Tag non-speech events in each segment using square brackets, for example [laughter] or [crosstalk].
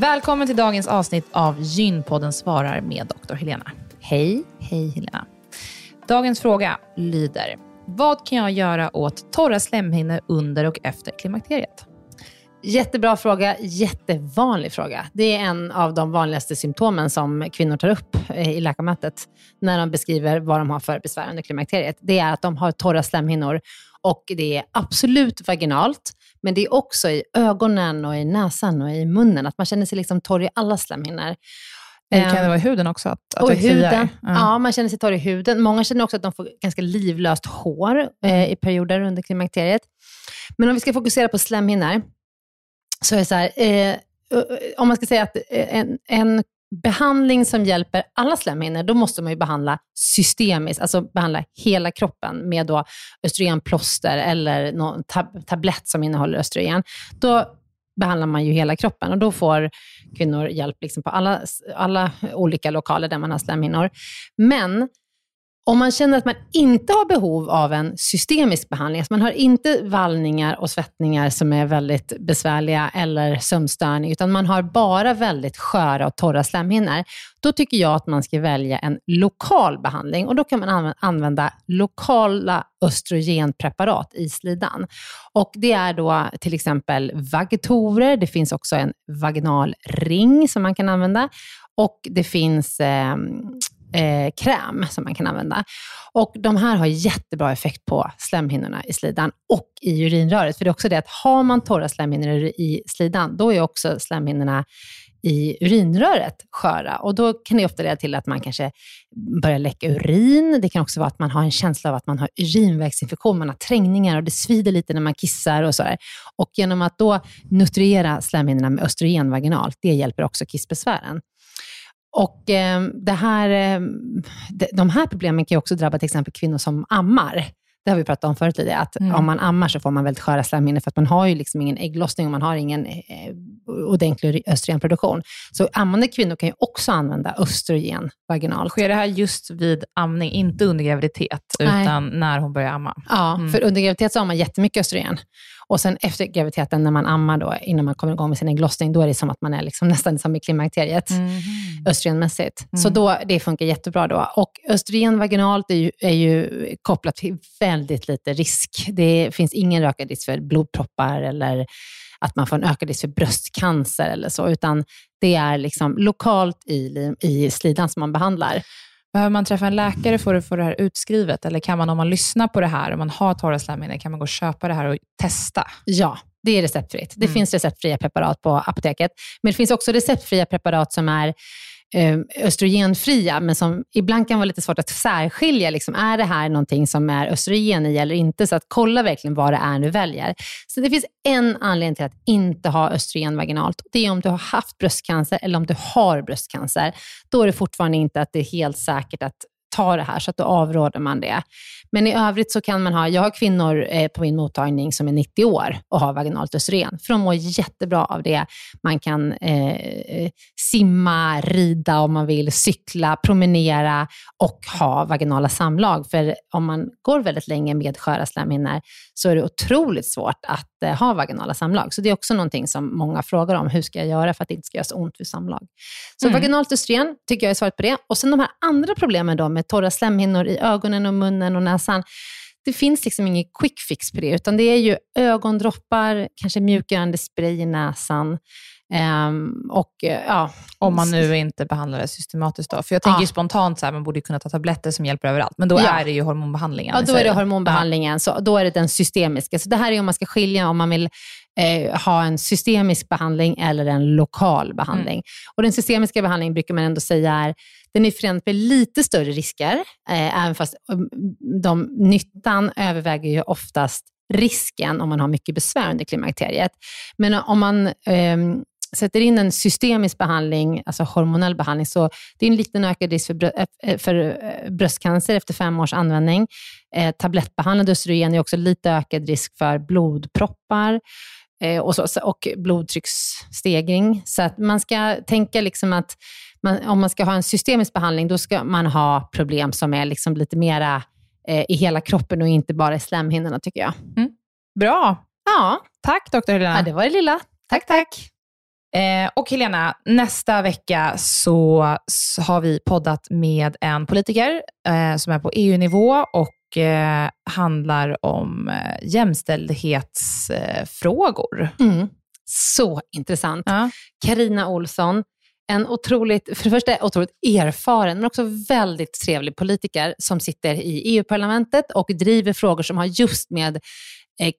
Välkommen till dagens avsnitt av Gynpodden svarar med Dr. Helena. Hej. Hej Helena. Dagens fråga lyder, vad kan jag göra åt torra slemhinnor under och efter klimakteriet? Jättebra fråga, jättevanlig fråga. Det är en av de vanligaste symptomen som kvinnor tar upp eh, i läkarmötet när de beskriver vad de har för besvär under klimakteriet. Det är att de har torra slemhinnor och det är absolut vaginalt. Men det är också i ögonen och i näsan och i munnen, att man känner sig liksom torr i alla slemhinnor. Kan det vara i huden också? Att, att och huden. Mm. Ja, man känner sig torr i huden. Många känner också att de får ganska livlöst hår eh, i perioder under klimakteriet. Men om vi ska fokusera på slemhinnor, så är det så här, eh, om man ska säga att en, en behandling som hjälper alla slemhinnor, då måste man ju behandla systemiskt, alltså behandla hela kroppen med då östrogenplåster eller någon tab tablett som innehåller östrogen. Då behandlar man ju hela kroppen och då får kvinnor hjälp liksom på alla, alla olika lokaler där man har slemhinnor. Men om man känner att man inte har behov av en systemisk behandling, alltså man har inte vallningar och svettningar som är väldigt besvärliga eller sömnstörning, utan man har bara väldigt sköra och torra slemhinnor, då tycker jag att man ska välja en lokal behandling och då kan man använda lokala östrogenpreparat i slidan. Och det är då till exempel vagitorer, det finns också en vaginal ring som man kan använda och det finns eh, eh, kräm som man kan använda. Och de här har jättebra effekt på slemhinnorna i slidan och i urinröret. För det är också det att har man torra slemhinnor i slidan, då är också slemhinnorna i urinröret sköra. Och då kan det ofta leda till att man kanske börjar läcka urin. Det kan också vara att man har en känsla av att man har urinvägsinfektion, man har trängningar och det svider lite när man kissar och sådär. Och genom att då nutriera slemhinnorna med östrogen vaginalt, det hjälper också kissbesvären. Och eh, det här, eh, de här problemen kan också drabba till exempel kvinnor som ammar. Det har vi pratat om förut lite, att mm. om man ammar så får man väldigt sköra slemhinnor, för att man har ju liksom ingen ägglossning och man har ingen eh, ordentlig östrogenproduktion. Så ammande kvinnor kan ju också använda östrogen vaginalt. Sker det här just vid amning, inte under graviditet, Nej. utan när hon börjar amma? Ja, mm. för under graviditet så har man jättemycket östrogen. Och sen efter graviditeten, när man ammar, då, innan man kommer igång med sin ägglossning, då är det som att man är liksom [laughs] nästan som i klimakteriet, mm. östrogenmässigt. Mm. Så då, det funkar jättebra då. Och östrogen vaginalt är ju, är ju kopplat till väldigt lite risk. Det finns ingen ökad risk för blodproppar eller att man får en ökad risk för bröstcancer eller så, utan det är liksom lokalt i, i slidan som man behandlar. Behöver man träffa en läkare för att få det här utskrivet? Eller kan man, om man lyssnar på det här, om man har torra slemhinnor, kan man gå och köpa det här och testa? Ja, det är receptfritt. Det mm. finns receptfria preparat på apoteket. Men det finns också receptfria preparat som är Ehm, östrogenfria, men som ibland kan vara lite svårt att särskilja. Liksom, är det här någonting som är östrogen i eller inte? Så att kolla verkligen vad det är du väljer. Så det finns en anledning till att inte ha östrogen vaginalt. Det är om du har haft bröstcancer eller om du har bröstcancer. Då är det fortfarande inte att det är helt säkert att ta det här, så att då avråder man det. Men i övrigt så kan man ha, jag har kvinnor eh, på min mottagning som är 90 år och har vaginalt östrogen, för de mår jättebra av det. Man kan eh, simma, rida om man vill, cykla, promenera och ha vaginala samlag. För om man går väldigt länge med sköra slemhinnor så är det otroligt svårt att eh, ha vaginala samlag. Så det är också någonting som många frågar om. Hur ska jag göra för att det inte ska göra så ont vid samlag? Så mm. vaginalt östrogen tycker jag är svaret på det. Och sen de här andra problemen då med torra slemhinnor i ögonen och munnen och näsan. Det finns liksom ingen quick fix på det, utan det är ju ögondroppar, kanske mjukgörande spray i näsan. Um, och, ja. Om man nu inte behandlar det systematiskt då. För jag tänker ja. spontant att man borde kunna ta tabletter som hjälper överallt, men då ja. är det ju hormonbehandlingen. Ja, då är det hormonbehandlingen. Så då är det den systemiska. Så det här är om man ska skilja om man vill eh, ha en systemisk behandling eller en lokal behandling. Mm. Och Den systemiska behandlingen brukar man ändå säga är den är förenad med lite större risker, eh, även fast um, de, nyttan överväger ju oftast risken om man har mycket besvär under klimakteriet. Men om man eh, sätter in en systemisk behandling, alltså hormonell behandling, så det är en liten ökad risk för, brö eh, för eh, bröstcancer efter fem års användning. Eh, tablettbehandlad östrogen är också lite ökad risk för blodproppar eh, och, så, och blodtrycksstegring. Så att man ska tänka liksom att man, om man ska ha en systemisk behandling, då ska man ha problem som är liksom lite mera eh, i hela kroppen och inte bara i slemhinnorna, tycker jag. Mm. Bra. Ja. Tack, doktor Helena. Ja, det var det lilla. Tack, tack. tack. Eh, och Helena, nästa vecka så, har vi poddat med en politiker eh, som är på EU-nivå och eh, handlar om eh, jämställdhetsfrågor. Mm. Så intressant. Karina ja. Olsson, en otroligt, för det första otroligt erfaren, men också väldigt trevlig politiker som sitter i EU-parlamentet och driver frågor som har just med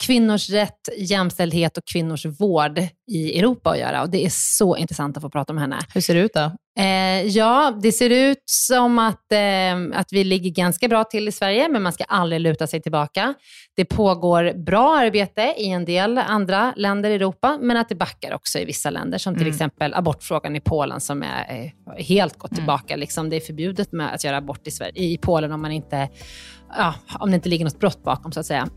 kvinnors rätt, jämställdhet och kvinnors vård i Europa att göra. Och Det är så intressant att få prata med henne. Hur ser det ut då? Eh, ja, det ser ut som att, eh, att vi ligger ganska bra till i Sverige, men man ska aldrig luta sig tillbaka. Det pågår bra arbete i en del andra länder i Europa, men att det backar också i vissa länder, som till mm. exempel abortfrågan i Polen som är eh, helt gått mm. tillbaka. Liksom, det är förbjudet med att göra abort i, Sverige, i Polen om, man inte, ja, om det inte ligger något brott bakom, så att säga.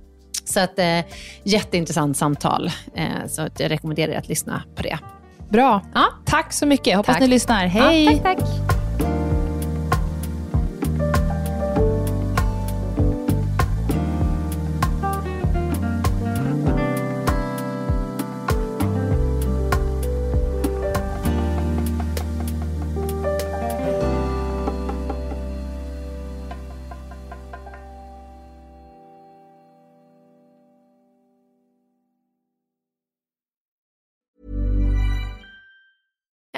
Så att, eh, jätteintressant samtal. Eh, så att jag rekommenderar er att lyssna på det. Bra. Ja. Tack så mycket. Hoppas tack. ni lyssnar. Hej! Ja, tack, tack.